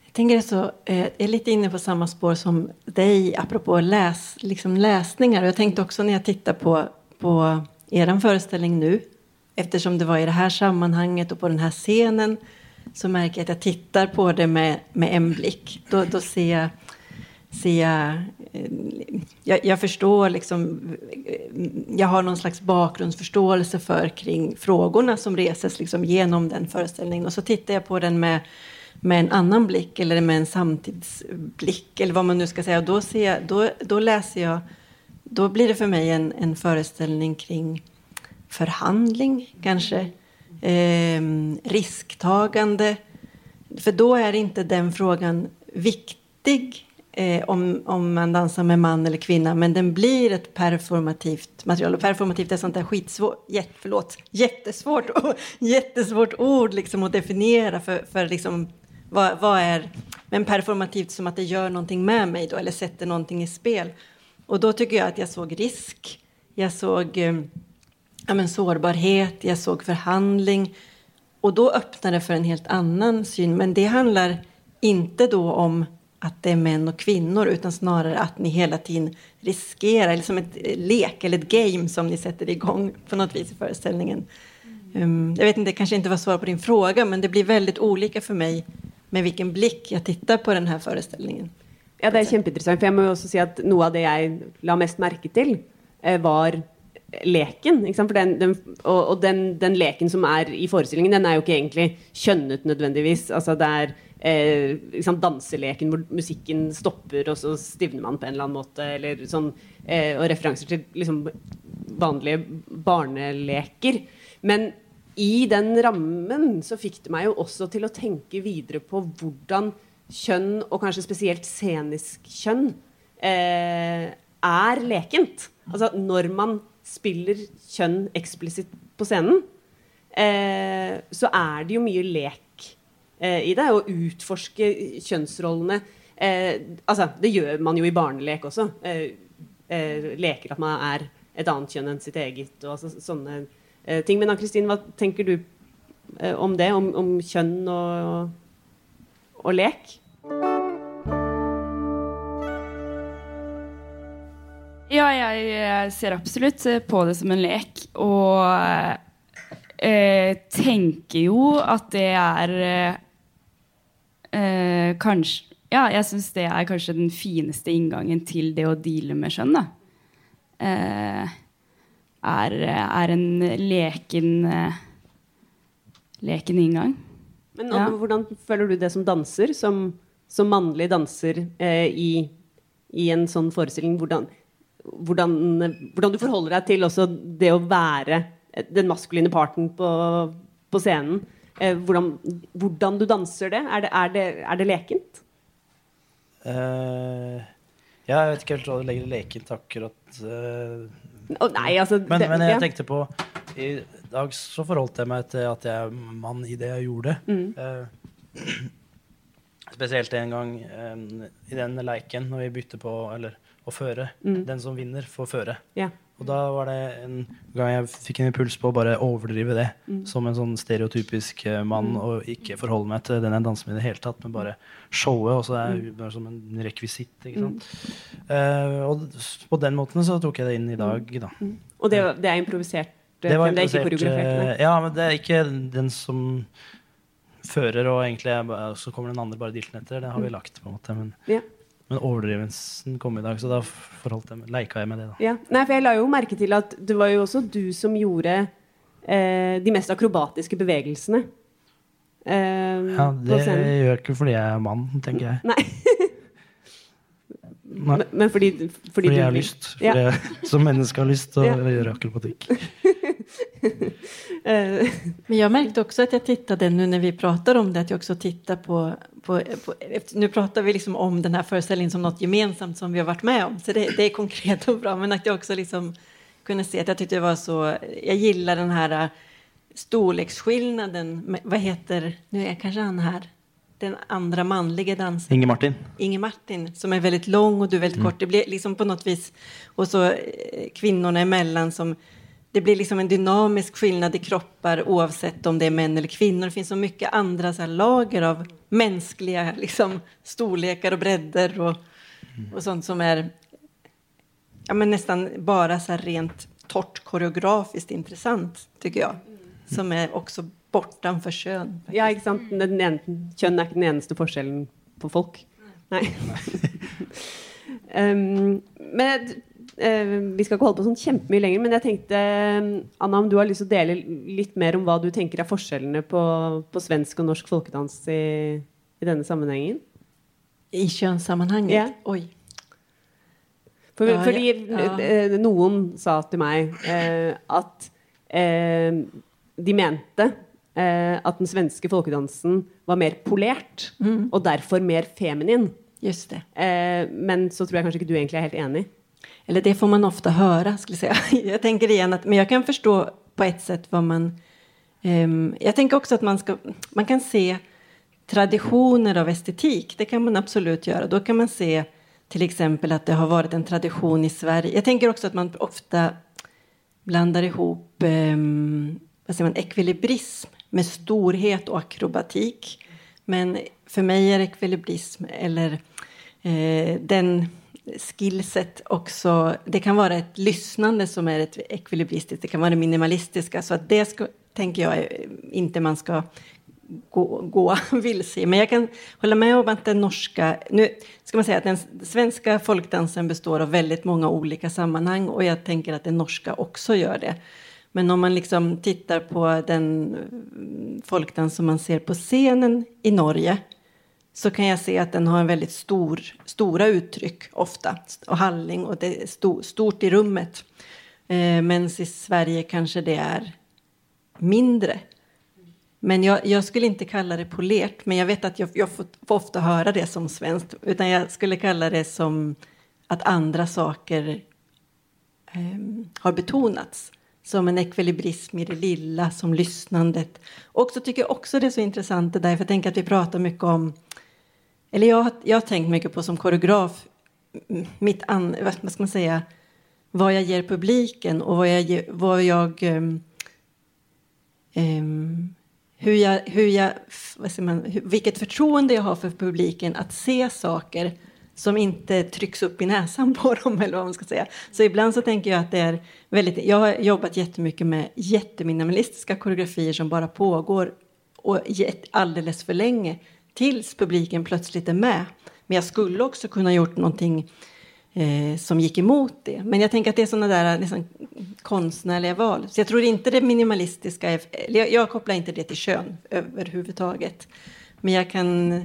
Jeg tenker så, jeg er litt inne på samme spår som deg, apropå läs, liksom lesninger. Och jag tänkte också när jag tittar på, på er forestilling nå, eftersom det var i det her sammanhanget og på den här scenen, så merker jeg at jeg tittar på det med, med en blikk. Då ser jag, ser jag, jag, förstår liksom, jag har någon slags bakgrundsförståelse för kring frågorna som reses liksom genom den föreställningen. Och så tittar jag på den med med en annan blick eller med en samtidsblick eller vad man nu ska säga. Och då, ser jag, då, då läser jag, då blir det för mig en, en föreställning kring förhandling kanske, eh, risktagande. För då är inte den frågan viktig eh, om, om man dansar med man eller kvinna, men den blir ett performativt material. Och performativt är sånt där skitsvårt, jätt, förlåt, jättesvårt, [LAUGHS] jättesvårt ord liksom att definiera för, för liksom, vad, vad är, men performativt som att det gör någonting med mig då, eller sätter någonting i spel. Och då tycker jag att jag såg risk, jag såg eh, ja, men sårbarhet, jag såg förhandling. Och då öppnar det för en helt annan syn. Men det handlar inte då om att det är män och kvinnor utan snarare att ni hela tiden riskerar, eller som ett lek eller ett game som ni sätter igång på något vis i föreställningen. Um, jag vet inte, det kanske inte var svar på din fråga men det blir väldigt olika för mig med hvilken blikk jeg tittar på denne forestillingen. Ja, det er kjempeinteressant. For jeg må jo også si at noe av det jeg la mest merke til, eh, var leken. For den, den, og og den, den leken som er i forestillingen, den er jo ikke egentlig kjønnet nødvendigvis. Altså det er eh, danseleken hvor musikken stopper, og så stivner man på en eller annen måte. Eller sånn, eh, og referanser til liksom vanlige barneleker. Men i den rammen så fikk det meg jo også til å tenke videre på hvordan kjønn, og kanskje spesielt scenisk kjønn, eh, er lekent. Altså når man spiller kjønn eksplisitt på scenen, eh, så er det jo mye lek eh, i det. Å utforske kjønnsrollene. Eh, altså, det gjør man jo i barnelek også. Leker at man er et annet kjønn enn sitt eget. og altså, sånne ting. Men Ann-Kristin, hva tenker du om det? Om, om kjønn og, og lek? Ja, jeg, jeg ser absolutt eh, på det som en lek. Og eh, tenker jo at det er eh, eh, kanskje Ja, jeg syns det er kanskje den fineste inngangen til det å deale med skjønn. da. Eh, er, er en leken eh, leken inngang. Men Ja. hvordan føler du det som danser, som, som mannlig danser eh, i, i en sånn forestilling? Hvordan, hvordan, hvordan du forholder deg til også det å være den maskuline parten på, på scenen? Eh, hvordan, hvordan du danser det? Er det, er det, er det lekent? Uh, ja, jeg vet ikke helt hva du legger i lekent akkurat. Uh, oh, nei, altså men, det- men jeg ja. tenkte på I dag så forholdt jeg meg til at jeg er mann i det jeg gjorde. Mm. Uh, [CLEARS THROAT] spesielt en gang um, i den leiken når vi bytter på eller, å føre. Mm. Den som vinner, får føre. Ja. Og da var det en gang jeg fikk en impuls på å bare overdrive det Mm. som en sånn stereotypisk mann, mann, og ikke forholde meg til den jeg danser med i det hele tatt, men bare showet. Og så er Mm. det som en rekvisitt. ikke sant? Uh, og på den måten så tok jeg det inn i dag, da. Og det, det er improvisert? Det var improvisert, det er ikke koreografert? eh, Ja, men det er ikke den som fører, og egentlig så kommer den andre bare dilten etter. Det har vi lagt, på en måte. Men, Ja. Men overdrivelsen kom i dag, så da forholdt jeg, leika jeg med det. da. Ja. Nei, for jeg la jo merke til at det var jo også du som gjorde eh, de mest akrobatiske bevegelsene. Eh, Ja, Det gjør jeg ikke fordi jeg er mann, tenker jeg. Nei, [LAUGHS] Nei. men, men fordi, fordi, Fordi du jeg har lyst. lyst. Ja. Fordi jeg som menneske har lyst til å Ja. gjøre akrobatikk. [LAUGHS] Eh, [LAUGHS] Men jag märkte också att jag tittade nu när vi pratar om det, att jag också tittar på, på, på nu pratar vi liksom om den här föreställningen som något gemensamt som vi har varit med om, så det, det är konkret och bra, men att jag också liksom kunde se att jag tyckte det var så, jag gillar den här äh, storleksskillnaden, vad heter, nu är kanske han här, den andra manliga dansen. Inge Martin. Inge Martin som är väldigt lång och du är väldigt kort. Det blir liksom på något vis, och så eh, kvinnorna emellan som, det blir liksom en dynamisk skillnad i kroppar oavsett om det är män eller kvinnor. Det finns så mycket andra så här lager av mänskliga liksom, storlekar och bredder och, och sånt som är ja, men nästan bara så här rent torrt koreografiskt intressant, tycker jag. Som är också bortanför kön. ja, ikke sant? Den en, kjønn er ikke den eneste forskjellen på folk. Nei. um, [LAUGHS] men Vi skal ikke holde på sånn kjempemye lenger, men jeg tenkte Anna, om du har lyst til å dele litt mer om hva du tenker er forskjellene på, på svensk og norsk folkedans i, i denne sammenhengen? I kjønnssammenhengen? Ja. Oi. For, Ja, fordi ja. eh, noen sa til meg eh, at eh, de mente eh, at den svenske folkedansen var mer polert, Mm. og derfor mer feminin. Just det. Eh, men så tror jeg kanskje ikke du egentlig er helt enig. Eller det får man ofta höra, skulle jag säga. [LAUGHS] Jag tänker igen men jag kan förstå på ett sätt vad man... Um, jag tänker också att man, ska, man kan se tradisjoner av estetik. Det kan man absolut gjøre. Da kan man se f.eks. at det har vært en tradisjon i Sverige. Jeg tenker også at man ofta blandar ihop um, man, med storhet og akrobatikk. Men for meg er ekvilibrism eller uh, den skillset också, det kan vara ett lyssnande som är ett ekvilibristiskt, det kan vara det minimalistiska, så att det ska, tänker jag inte man ska gå, gå [LAUGHS] vilse. Men jag kan hålla med om att den norska, nu ska man säga att den svenska folkdansen består av väldigt många olika sammanhang och jag tänker att den norska också gör det. Men om man liksom tittar på den mm, folkdans som man ser på scenen i Norge så kan jeg se at den har en veldig stor, store uttrykk ofte. Og handling og det er stort i rummet. Eh, Men i Sverige kanskje det er mindre. Men jeg, jeg skulle ikke kalla det polert, men jeg vet at jeg, jeg får, får høre det som svenskt. Utan jeg skulle kalla det som at andre saker eh, har betonats. Som en ekvilibrism i det lilla, som lyssnandet. Och så tycker jag också det är så intressant det där, för jag tänker att vi pratar mycket om eller har- jag har tänkt mycket på som koreograf, mitt an, vad skal ska man säga, vad jag ger publiken och vad jag, ge- vad um, ehm, hur jag, hur jag, man, vilket förtroende jag har för publiken att se saker som inte trycks upp i näsan på dem eller vad man ska säga. Så ibland så tänker jag att det är väldigt, jag har jobbat jättemycket med jätteminimalistiska koreografier som bara pågår och alldeles för länge tills publiken plötsligt är med. Men jag skulle också kunna gjort någonting eh, som gick emot det. Men jag tänker att det är sådana där liksom, konstnärliga val. Så jag tror inte det minimalistiska, är, eller jag, jag kopplar det till kön överhuvudtaget. Men jag kan,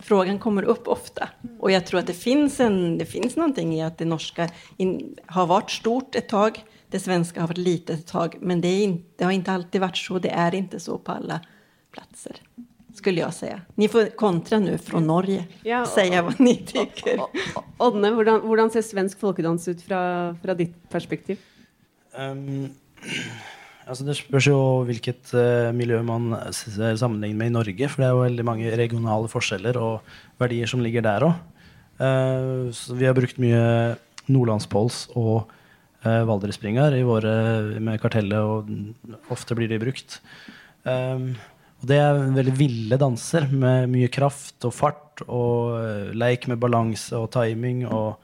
frågan kommer upp ofta. Och jag tror att det finns, en, det finns någonting i att det norska in, har varit stort ett tag. Det svenska har varit litet ett tag. Men det, är inte, det har inte alltid varit så. Det är inte så på alla platser. Skulle jag säga. Ni får kontra nu fra Norge. Ja, og- säga vad ni tycker. Odne, hvordan, hvordan ser svensk folkedans ut fra, fra ditt perspektiv? Um, altså det spørs jo hvilket uh, miljø man s- sammenligner med i Norge. For det er jo veldig mange regionale forskjeller og verdier som ligger der òg. Uh, vi har brukt mye nordlandspols og uh, våre med kartellet, og ofte blir de brukt. Um, og det er veldig ville danser med mye kraft og fart og eh, leik med balanse og timing og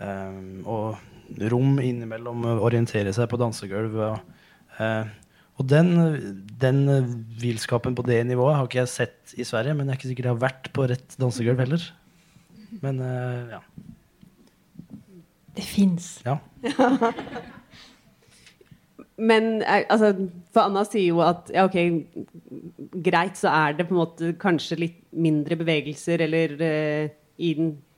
Um, og rom innimellom orientere seg på dansegulv. Og, eh, og den, den villskapen på det nivået har ikke jeg sett i Sverige, men jeg er ikke sikkert jeg har vært på rett dansegulv heller. Men eh, ja. Det fins. ja. [LAUGHS] Men eh, altså, for Anna sier jo at ja, ok, greit, så er det på en måte kanskje litt mindre bevegelser, eller uh, i den eh,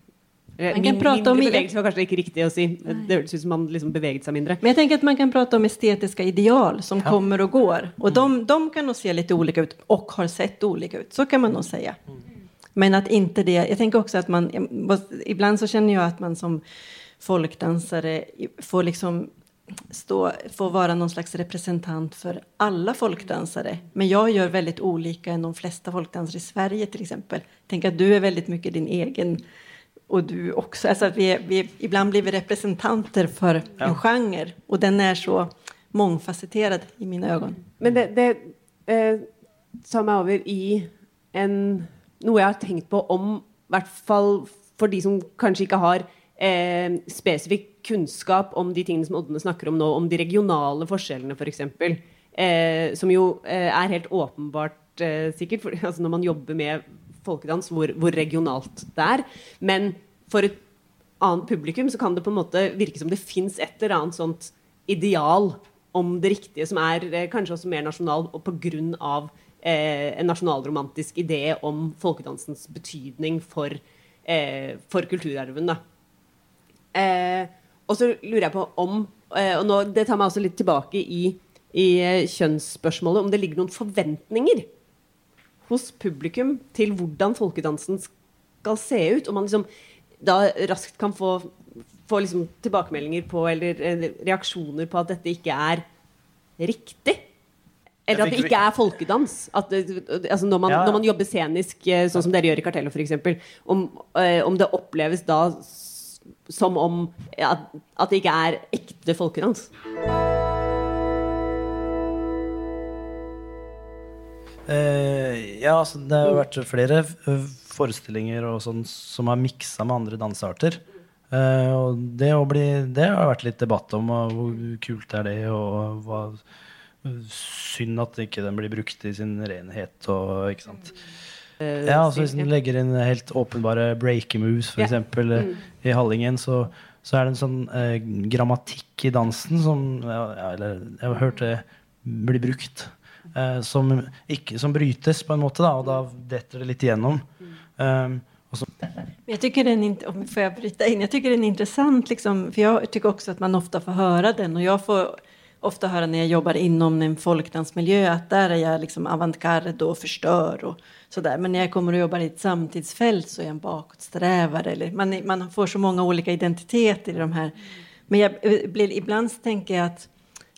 Man kan min- prate om Mindre bevegelser var kanskje ikke riktig å si. Det høres ut som man liksom beveget seg mindre. Men jeg tenker at man kan prate om estetiske ideal som kommer og går. Og de, de kan nok se litt ulike ut og har sett ulike ut. Så kan man nok si. Men at ikke det, Jeg tenker også at man, Iblant ibland så kjenner jeg at man som folkdansere får liksom stå, får vara någon slags representant for alle folkdansere. Men jeg gjør veldig ulike enn de fleste folkdansere i Sverige till exempel. Tänk att du er veldig mye din egen och du också. Alltså att vi, vi, ibland blir vi representanter för en genre och den är så mångfacetterad i mine ögon. Men det, det eh, tar meg over i en, noe jeg har tenkt på om, i hvert fall for de som kanskje ikke har eh, spesifikk kunnskap om de tingene som Ådne snakker om nå, om de regionale forskjellene f.eks. Eh, som jo eh, er helt åpenbart eh, sikkert, for, [LAUGHS] altså når man jobber med folkedans, hvor, hvor regionalt det er. Men for et annet publikum så kan det på en måte virke som det fins et eller annet sånt ideal om det riktige, som er eh, kanskje også mer nasjonal, og av eh, en nasjonalromantisk idé om folkedansens betydning for, eh, for kulturarven. Eh, og så lurer jeg på om eh, Og nå, det tar meg også litt tilbake i, i eh, kjønnsspørsmålet. Om det ligger noen forventninger hos publikum til hvordan folkedansen skal se ut. Og man liksom da raskt kan få, få liksom tilbakemeldinger på eller, eller reaksjoner på at dette ikke er riktig. Eller at det ikke er folkedans. At, altså når, man, Ja. når man jobber scenisk, eh, sånn som dere gjør i Kartellet f.eks., om, eh, om det oppleves da som om ja, at det ikke er ekte folkedans. Eh, ja, altså, det har vært flere eh, forestillinger og sånn som har miksa med andre dansearter. Eh, og det, bli, det har vært litt debatt om og hvor kult er det, og hva Synd at ikke den blir brukt i sin renhet og ikke sant. Eh, Ja, altså Hvis en legger inn helt åpenbare breaky moves, for Ja. eksempel, eh, i Hallingen, så, så er det en sånn eh, grammatikk i dansen som ja, ja, Eller jeg har hørt det bli brukt. Eh, som, ikke, som brytes, på en måte, da, og da detter det litt igjennom. Um, så, Jag tycker den, får jag bryta in, jag tycker den är intressant, liksom, för jag tycker också att man ofta får höra den och jag får ofta höra när jag jobbar inom en folkdansmiljö att där är jag liksom avantgarde och förstör och sådär. Men när jag kommer och jobbar i ett samtidsfält så är jag en bakåtsträvare. Eller man, man får så många olika identiteter i de här. Men jag eh, blir, ibland så tänker jag att,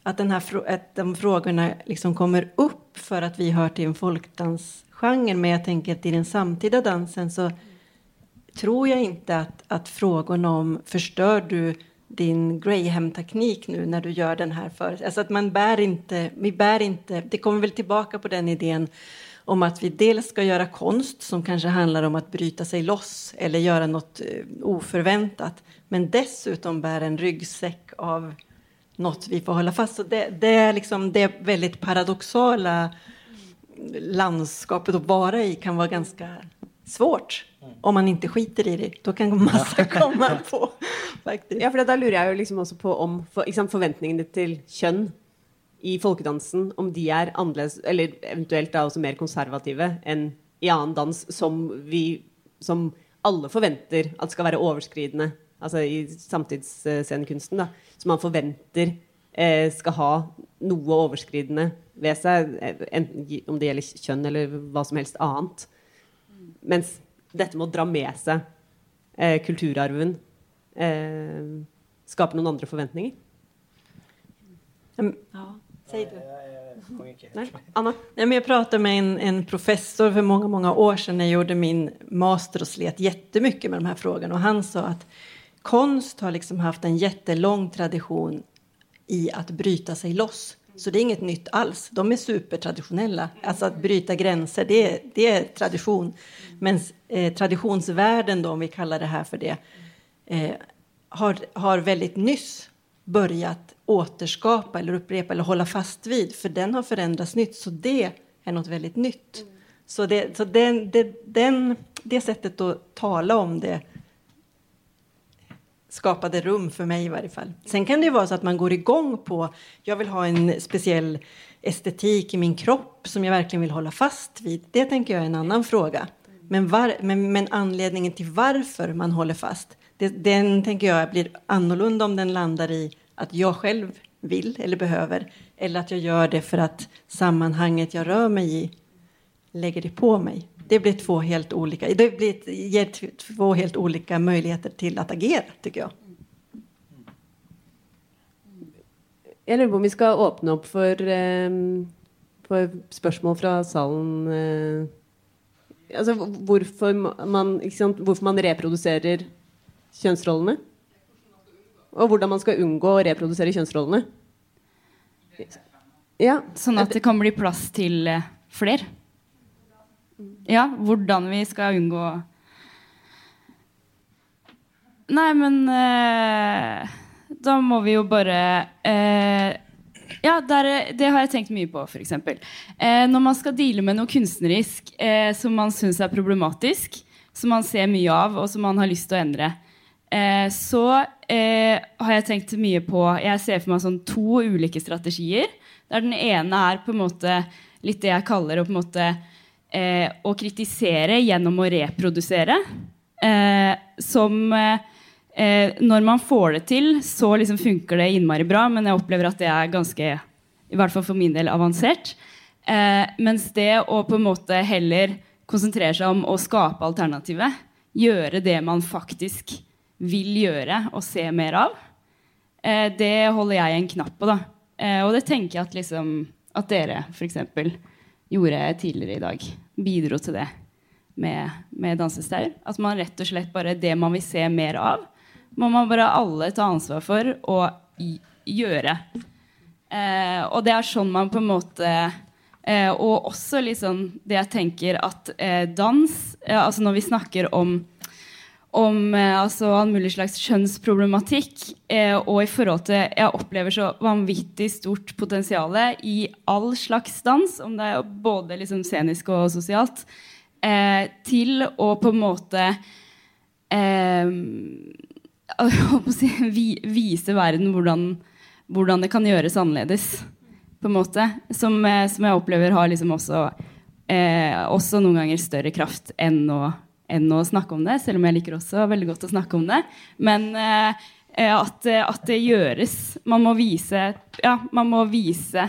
att, den här, att de frågorna liksom kommer upp för att vi hör till en folkdansgenre. Men jag tänker att i den samtida dansen så tror jag inte att, att frågorna om förstör du din Graham-teknik nu när du gör den här för Alltså att man bär inte, vi bär inte, det kommer väl tillbaka på den idén om att vi dels ska göra konst som kanske handlar om att bryta sig loss eller göra något eh, oförväntat, men dessutom bär en ryggsäck av något vi får hålla fast. Så det, det är liksom det väldigt paradoxala landskapet att vara i kan vara ganska svårt om man inte skiter i det. Då kan massa [LAUGHS] komma på. Faktiskt. Ja, for da lurer jeg jo liksom også på om for, ikke sant, forventningene til kjønn i folkedansen, om de er annerledes, eller eventuelt da også mer konservative enn i annen dans, som vi som alle forventer at skal være overskridende, altså i samtidsscenekunsten, da, som man forventer eh, skal ha noe overskridende ved seg, eh, enten om det gjelder kjønn eller hva som helst annet. Mens dette med å dra med seg eh, kulturarven eh, skaper noen andre forventninger. Mm, Ja, säg du. Anna? Nej, men jag pratade med en, en professor för många, många år sedan när jag gjorde min master och slet jättemycket med de här frågorna. Och han sa att konst har liksom haft en jättelång tradition i att bryta sig loss. Så det är inget nytt alls. De är supertraditionella. Alltså att bryta gränser, det det är tradition. Men eh, traditionsvärlden, om vi kallar det här för det, eh, har, har väldigt nyss börjat återskapa eller upprepa eller hålla fast vid. För den har förändrats nytt, så det är något väldigt nytt. Så, det, så den, det, den, det sättet att tala om det skapade rum för mig i varje fall. Sen kan det vara så att man går igång på, jag vill ha en speciell estetik i min kropp som jag verkligen vill hålla fast vid. Det tänker jag är en annan fråga. Men, var, men, men anledningen till varför man håller fast, det, den tänker jag blir annorlunda om den landar i att jag själv vill eller behöver, eller att jag gör det för att sammanhanget jag rör mig i lägger det på mig. Det blir två helt olika, det blir, ger två helt olika möjligheter till att agera, tycker jag. Jeg lurer på om vi skal åpne opp for, eh, for spørsmål fra salen. Eh, altså hvorfor man, sant, hvorfor man reproduserer kjønnsrollene. Og hvordan man skal unngå å reprodusere kjønnsrollene. Ja, Sånn at det kan bli plass til eh, flere. Ja, hvordan vi skal unngå Nei, men eh, da må vi jo bare eh, Ja, der, det har jeg tenkt mye på, f.eks. Eh, når man skal deale med noe kunstnerisk eh, som man syns er problematisk, som man ser mye av, og som man har lyst til å endre, eh, så eh, har jeg tenkt mye på Jeg ser for meg sånn to ulike strategier. Der den ene er på en måte litt det jeg kaller å på en måte eh, å kritisere gjennom å reprodusere. Eh, som eh, Når man får det til, så liksom funker det innmari bra, men jeg opplever at det er ganske, i hvert fall for min del, avansert. Eh, mens det å på en måte heller konsentrere seg om å skape alternativet gjøre det man faktisk vil gjøre og se mer av. Eh, det holder jeg en knapp på, da. Eh, og det tenker jeg at, liksom, at dere f.eks. gjorde tidligere i dag. Bidro til det med, med dansestaur. At man rett og slett bare det man vil se mer av, må man bare alle ta ansvar for å gjøre. Eh, og det er sånn man på en måte eh, Og også liksom det jeg tenker at eh, dans eh, Altså når vi snakker om om eh, altså, all mulig slags kjønnsproblematikk. Eh, og i forhold til Jeg opplever så vanvittig stort potensial i all slags dans, om det er både liksom, scenisk og sosialt, eh, til å på en måte eh, [LAUGHS] si, vise verden hvordan, hvordan, det kan gjøres annerledes. På en måte. Som, eh, som jeg opplever har liksom også, eh, også noen ganger større kraft enn å enn å snakke om det, selv om jeg liker også veldig godt å snakke om det. Men eh, at, at, det gjøres. Man må vise, ja, man må vise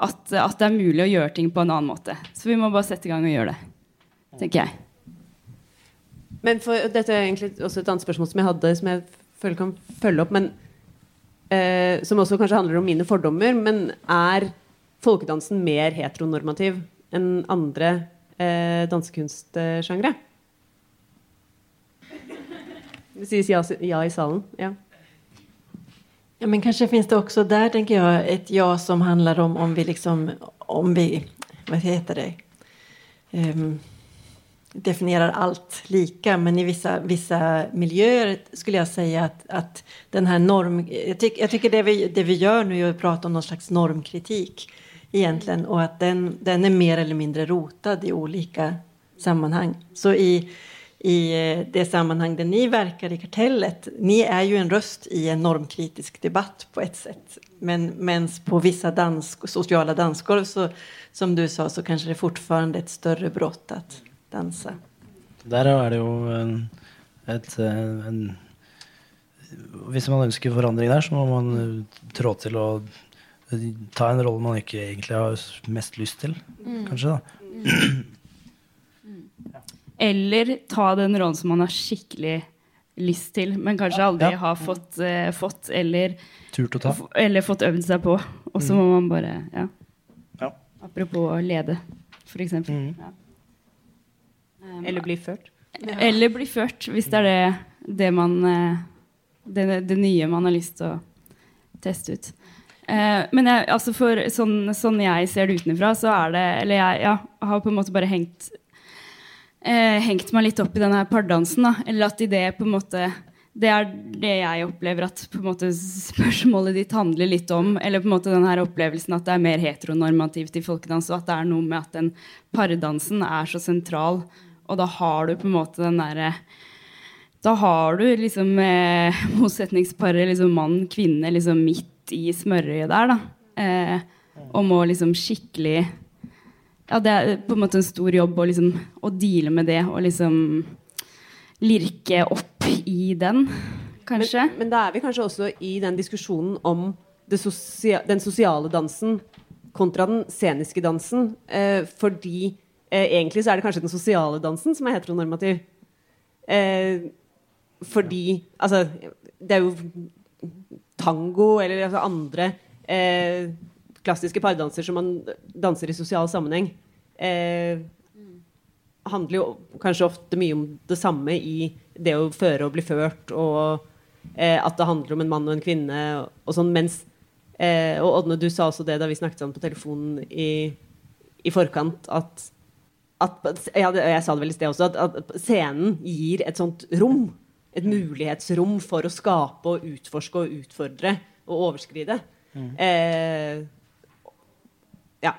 at, at, det er mulig å gjøre ting på en annen måte. Så vi må bare sette i gang og gjøre det, tenker jeg. Men for, Dette er egentlig også et annet spørsmål som jeg hadde, som jeg føler kan følge opp. men eh, Som også kanskje handler om mine fordommer. Men er folkedansen mer heteronormativ enn andre eh, dansekunstsjangre? Sägs ja, ja i salen. Ja. Ja, men kanskje finnes det også der tenker jeg, et ja som handler om om vi liksom, om vi, Hva heter det, um, definierar allt lika, men i vissa, miljöer skulle jag säga att, att den här norm... Jag, tyck, tycker det vi, det vi gör nu är att prata om någon slags normkritik egentligen och att den, den är mer eller mindre rotad i olika sammanhang. Så i i eh, det sammanhang där ni verkar i kartellet. Ni är ju en röst i en normkritisk debatt på ett sätt. Men mens på vissa dansk, sociala dansgolv så, som du sa, så kanske det fortfarande är ett större brott att dansa. Der er det jo en, et, eh, en Hvis man ønsker forandring der, så må man eh, trå til å ta en rolle man ikke egentlig har mest lyst til, mm. kanskje. da. Eller ta den rollen som man har skikkelig lyst til, men kanskje aldri ja. har fått, uh, fått eller, eller fått øvd seg på. Og så mm. må man bare ja. ja. Apropos lede, for eksempel. Mm. Ja. Um, eller bli ført. Eller bli ført, hvis det er det, det man uh, det, det, nye man har lyst til å teste ut. Uh, men jeg, altså for sånn, sånn, jeg ser det utenfra, så er det Eller jeg ja, har på en måte bare hengt eh, hengt meg litt opp i denne pardansen. Da. Eller at i det på en måte Det er det jeg opplever at på en måte spørsmålet ditt handler litt om. Eller på en måte denne opplevelsen at det er mer heteronormativt i folkedans, og at det er noe med at den pardansen er så sentral. Og da har du på en måte den derre Da har du liksom eh, motsetningsparet liksom mann-kvinne liksom midt i smørøyet der, da. Eh, og må liksom skikkelig ja, det er på en måte en stor jobb å, liksom, å deale med det og liksom lirke opp i den, kanskje. Men, men da er vi kanskje også i den diskusjonen om sosia den sosiale dansen kontra den sceniske dansen. Eh, fordi eh, egentlig så er det kanskje den sosiale dansen som er heteronormativ. Eh, fordi Altså, det er jo tango eller altså andre eh, klassiske pardanser som man danser i sosial sammenheng, eh, handler jo kanskje ofte mye om det samme i det å føre og bli ført, og eh, at det handler om en mann og en kvinne og, sånn, mens eh, Og Ådne, du sa også det da vi snakket sammen på telefonen i, i forkant, at, at ja, Jeg sa det vel i sted også, at, at scenen gir et sånt rom. Et mulighetsrom for å skape og utforske og utfordre og overskride. Mm. Eh, ja.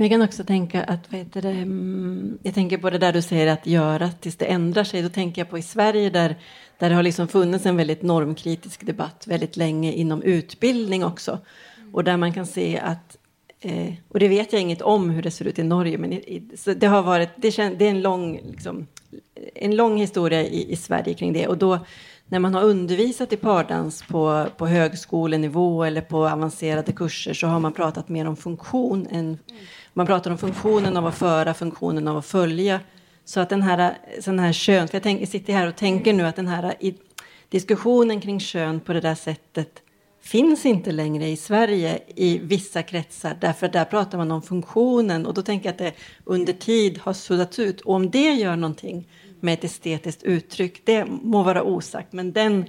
Men jag kan också tänka att, vad heter det, mm, jag tänker på det där du säger att göra tills det ändrar sig. Då tänker jag på i Sverige där, där det har liksom funnits en väldigt normkritisk debatt väldigt länge inom utbildning också. Och där man kan se att, eh, och det vet jag inget om hur det ser ut i Norge, men i, i, det har varit, det, kän, det är en lång, liksom, en lång historia i, i Sverige kring det. Och då när man har undervisat i pardans på, på högskolenivå eller på avancerade kurser så har man pratat mer om funktion. Än, man pratar om funktionen av att föra, funktionen av att följa. Så att den här, sån här kön, för jag, tänk, jag sitter här och tänker nu att den här i, diskussionen kring kön på det där sättet finns inte längre i Sverige i vissa kretsar. Därför där pratar man om funktionen. Och då tänker jag att det under tid har suddats ut. Och om det gör någonting med ett estetiskt uttryck, det må vara osagt men den,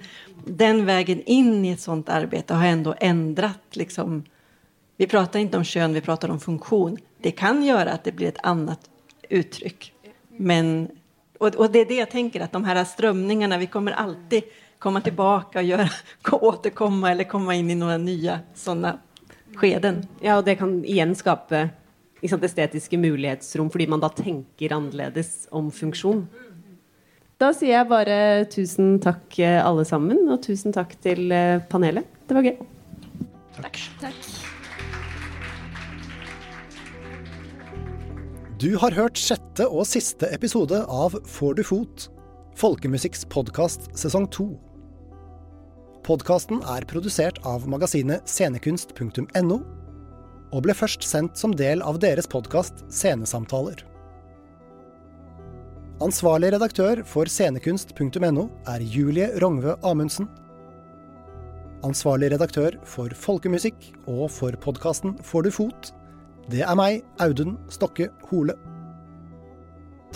den vägen in i ett sånt arbete har ändå ändrat liksom vi pratar inte om kön, vi pratar om funktion. Det kan göra att det blir ett annat uttryck. Men, och, och det är det jag tänker, att de här strömningarna, vi kommer alltid komma tillbaka och göra, [LAUGHS] återkomma eller komma in i några nya sådana skeden. Ja, og det kan igjen ikke sant, estetiske mulighetsrom, fordi man da tenker annerledes om funksjon. Da sier jeg bare tusen takk eh, alle sammen, og tusen takk til eh, panelet. Det var gøy. Takk. Du har hørt sjette og siste episode av Får du fot? Folkemusikks podkast sesong to. Podkasten er produsert av magasinet scenekunst.no, og ble først sendt som del av deres podkast Scenesamtaler. Ansvarlig redaktør for scenekunst.no er Julie Rongve Amundsen. Ansvarlig redaktør for folkemusikk og for podkasten Får du fot? Det er meg, Audun Stokke Hole.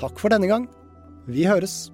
Takk for denne gang. Vi høres.